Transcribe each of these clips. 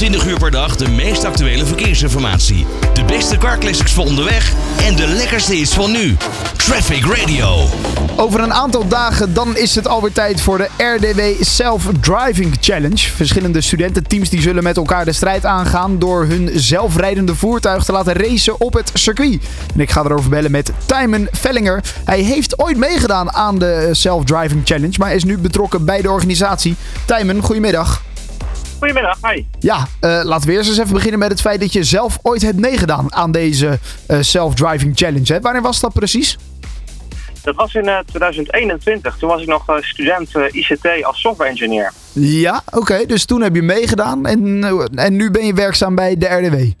24 uur per dag de meest actuele verkeersinformatie. De beste carclassics voor onderweg en de lekkerste hits van nu. Traffic Radio. Over een aantal dagen dan is het alweer tijd voor de RDW Self-Driving Challenge. Verschillende studententeams die zullen met elkaar de strijd aangaan door hun zelfrijdende voertuig te laten racen op het circuit. En ik ga erover bellen met Timon Vellinger. Hij heeft ooit meegedaan aan de Self-Driving Challenge, maar is nu betrokken bij de organisatie. Timon, goedemiddag. Goedemiddag, hi. Ja, uh, laten we eerst eens even beginnen met het feit dat je zelf ooit hebt meegedaan aan deze uh, Self-Driving Challenge. Hè? Wanneer was dat precies? Dat was in uh, 2021. Toen was ik nog student ICT als software engineer. Ja, oké. dus toen heb je meegedaan en, en nu ben je werkzaam bij de RDW.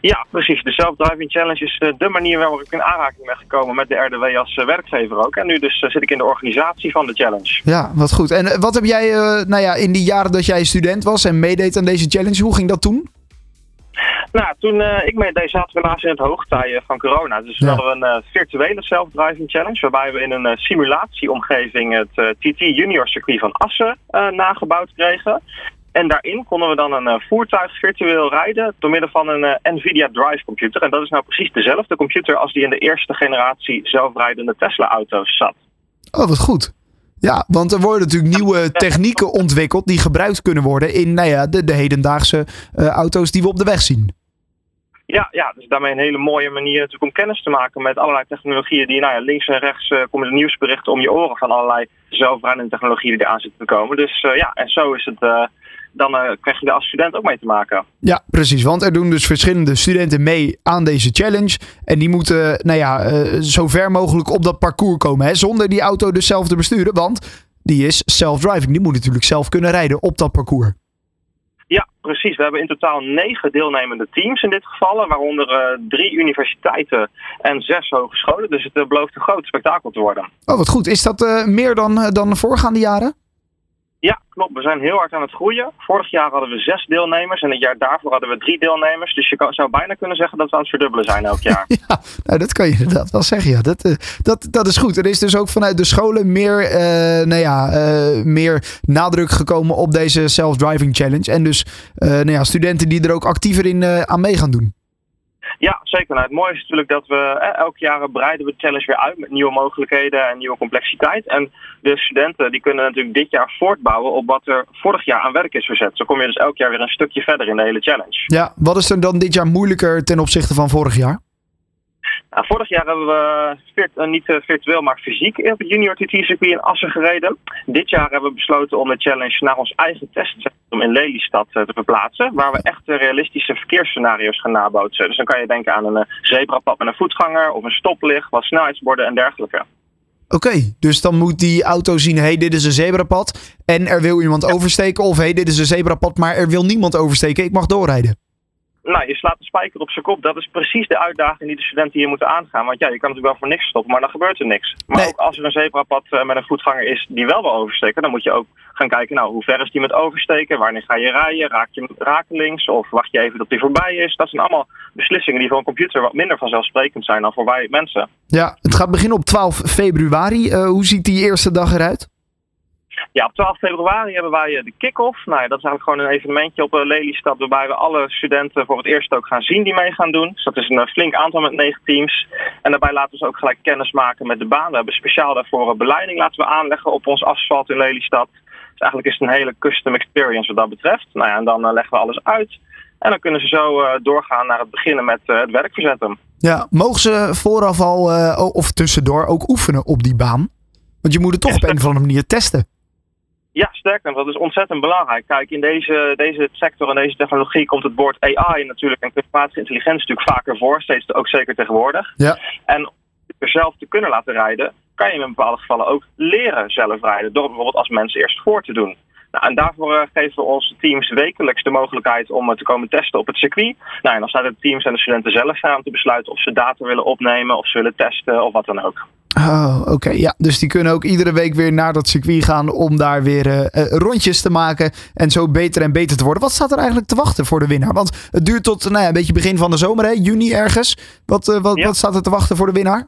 Ja, precies. De Self-Driving Challenge is eh, de manier waarop ik in aanraking ben gekomen met de RDW als eh, werkgever ook. En nu dus eh, zit ik in de organisatie van de challenge. Ja, wat goed. En wat heb jij, nou ja, in die jaren dat jij student was en meedeed aan deze challenge, hoe ging dat toen? Nou, toen ik meedeed zaten we helaas in het hoogtij van corona. Dus we hadden een virtuele self-driving challenge. Waarbij we in een simulatieomgeving het TT Junior circuit van Assen nagebouwd kregen. En daarin konden we dan een uh, voertuig virtueel rijden door middel van een uh, NVIDIA Drive computer. En dat is nou precies dezelfde computer als die in de eerste generatie zelfrijdende Tesla-auto's zat. Oh, wat goed. Ja, want er worden natuurlijk nieuwe technieken ontwikkeld die gebruikt kunnen worden in nou ja, de, de hedendaagse uh, auto's die we op de weg zien. Ja, ja, dus daarmee een hele mooie manier natuurlijk om kennis te maken met allerlei technologieën die nou ja, links en rechts uh, komen de nieuwsberichten om je oren van allerlei zelfrijdende technologieën die eraan zitten te komen. Dus uh, ja, en zo is het dan uh, krijg je daar als student ook mee te maken. Ja, precies. Want er doen dus verschillende studenten mee aan deze challenge. En die moeten, nou ja, uh, zo ver mogelijk op dat parcours komen. Hè, zonder die auto dus zelf te besturen. Want die is self-driving. Die moet natuurlijk zelf kunnen rijden op dat parcours. Ja, precies. We hebben in totaal negen deelnemende teams in dit geval. Waaronder uh, drie universiteiten en zes hogescholen. Dus het belooft een groot spektakel te worden. Oh, wat goed. Is dat meer dan, dan de voorgaande jaren? Ja, klopt. We zijn heel hard aan het groeien. Vorig jaar hadden we zes deelnemers en het jaar daarvoor hadden we drie deelnemers. Dus je zou bijna kunnen zeggen dat we aan het verdubbelen zijn elk jaar. ja, nou, dat kan je inderdaad wel zeggen. Ja. Dat, uh, dat, dat is goed. Er is dus ook vanuit de scholen meer, uh, nou ja, uh, meer nadruk gekomen op deze self-driving challenge. En dus nou ja, studenten die er ook actiever in aan mee gaan doen. Ja, zeker. Nou, het mooie is natuurlijk dat we eh, elk jaar breiden we de challenge weer uit met nieuwe mogelijkheden en nieuwe complexiteit. En de studenten die kunnen natuurlijk dit jaar voortbouwen op wat er vorig jaar aan werk is verzet. Zo kom je dus elk jaar weer een stukje verder in de hele challenge. Ja, wat is er dan dit jaar moeilijker ten opzichte van vorig jaar? Nou, vorig jaar hebben we virt, uh, niet uh, virtueel, maar fysiek op het Junior TT circuit in Assen gereden. Dit jaar hebben we besloten om de challenge naar ons eigen testcentrum in Lelystad te verplaatsen. Waar we echt realistische verkeersscenario's gaan nabootsen. Dus dan kan je denken aan een zebrapad met een voetganger of een stoplicht, wat snelheidsborden en dergelijke. Oké, okay, dus dan moet die auto zien: hé, hey, dit is een zebrapad. En er wil iemand oversteken. Of hé, hey, dit is een zebrapad, maar er wil niemand oversteken. Ik mag doorrijden nou, je slaat de spijker op zijn kop. Dat is precies de uitdaging die de studenten hier moeten aangaan. Want ja, je kan natuurlijk wel voor niks stoppen, maar dan gebeurt er niks. Maar ook als er een zebrapad uh, met een voetganger is die wel wil oversteken, dan moet je ook gaan kijken, nou, hoe ver is die met oversteken? Wanneer ga je rijden? Raak je rakelings? Of wacht je even tot die voorbij is? Dat zijn allemaal beslissingen die voor een computer wat minder vanzelfsprekend zijn dan voor wij mensen. Ja, het gaat beginnen op 12 februari. Uh, hoe ziet die eerste dag eruit? Ja, op 12 februari hebben wij eh, de kick-off. Nou ja, dat is eigenlijk gewoon een evenementje op eh, Lelystad waarbij we alle studenten voor het eerst ook gaan zien die mee gaan doen. Dus dat is een eh, flink aantal met negen teams. En daarbij laten we ze ook gelijk kennis maken met de baan. We hebben speciaal daarvoor een beleiding laten we aanleggen op ons asfalt in Lelystad. Dus eigenlijk is het een hele custom experience wat dat betreft. Nou ja, en dan leggen we alles uit. En dan kunnen ze zo doorgaan naar het beginnen met het werk verzetten. Ja, mogen ze vooraf al of tussendoor ook oefenen op die baan? Want je moet het toch op een of andere manier testen. Ja, sterker, dat is ontzettend belangrijk. Kijk, in deze, deze sector en deze technologie komt het woord AI natuurlijk en kunstmatige intelligentie natuurlijk vaker voor, steeds ook zeker tegenwoordig. Ja. En om er zelf te kunnen laten rijden, kan je in bepaalde gevallen ook leren zelf rijden, door bijvoorbeeld als mensen eerst voor te doen. Nou, en daarvoor uh, geven we onze teams wekelijks de mogelijkheid om uh, te komen testen op het circuit. Nou, en dan staat het teams en de studenten zelf aan te besluiten of ze data willen opnemen, of ze willen testen of wat dan ook. Oh, oké. Ja, dus die kunnen ook iedere week weer naar dat circuit gaan om daar weer uh, rondjes te maken en zo beter en beter te worden. Wat staat er eigenlijk te wachten voor de winnaar? Want het duurt tot nou ja, een beetje begin van de zomer, hè? juni ergens. Wat, wat, ja. wat staat er te wachten voor de winnaar?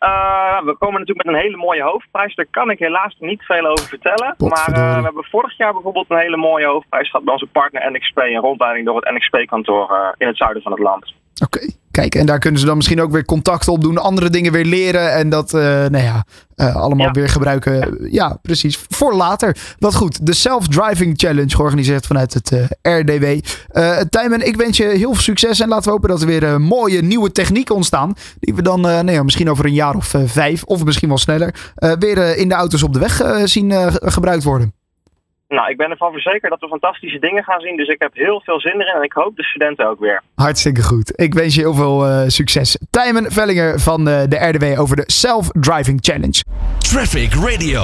Uh, we komen natuurlijk met een hele mooie hoofdprijs. Daar kan ik helaas niet veel over vertellen. Maar uh, we hebben vorig jaar bijvoorbeeld een hele mooie hoofdprijs gehad bij onze partner NXP. Een rondleiding door het NXP-kantoor uh, in het zuiden van het land. Oké, okay. Kijk, en daar kunnen ze dan misschien ook weer contacten opdoen, andere dingen weer leren en dat, uh, nou ja, uh, allemaal ja. weer gebruiken. Ja. ja. precies. Voor later. Wat goed, de Self-Driving Challenge georganiseerd vanuit het uh, RDW. Tijmen, ik wens je heel veel succes en laten we hopen dat er weer mooie nieuwe technieken ontstaan. Die we dan nou ja, misschien over een jaar of vijf, of misschien wel sneller, weer in de auto's op de weg zien gebruikt worden. Nou, ik ben ervan verzekerd dat we fantastische dingen gaan zien. Dus ik heb heel veel zin erin en ik hoop de studenten ook weer. Hartstikke goed. Ik wens je heel veel uh, succes. Tijmen Vellinger van de, de RDW over de Self Driving Challenge. Traffic Radio.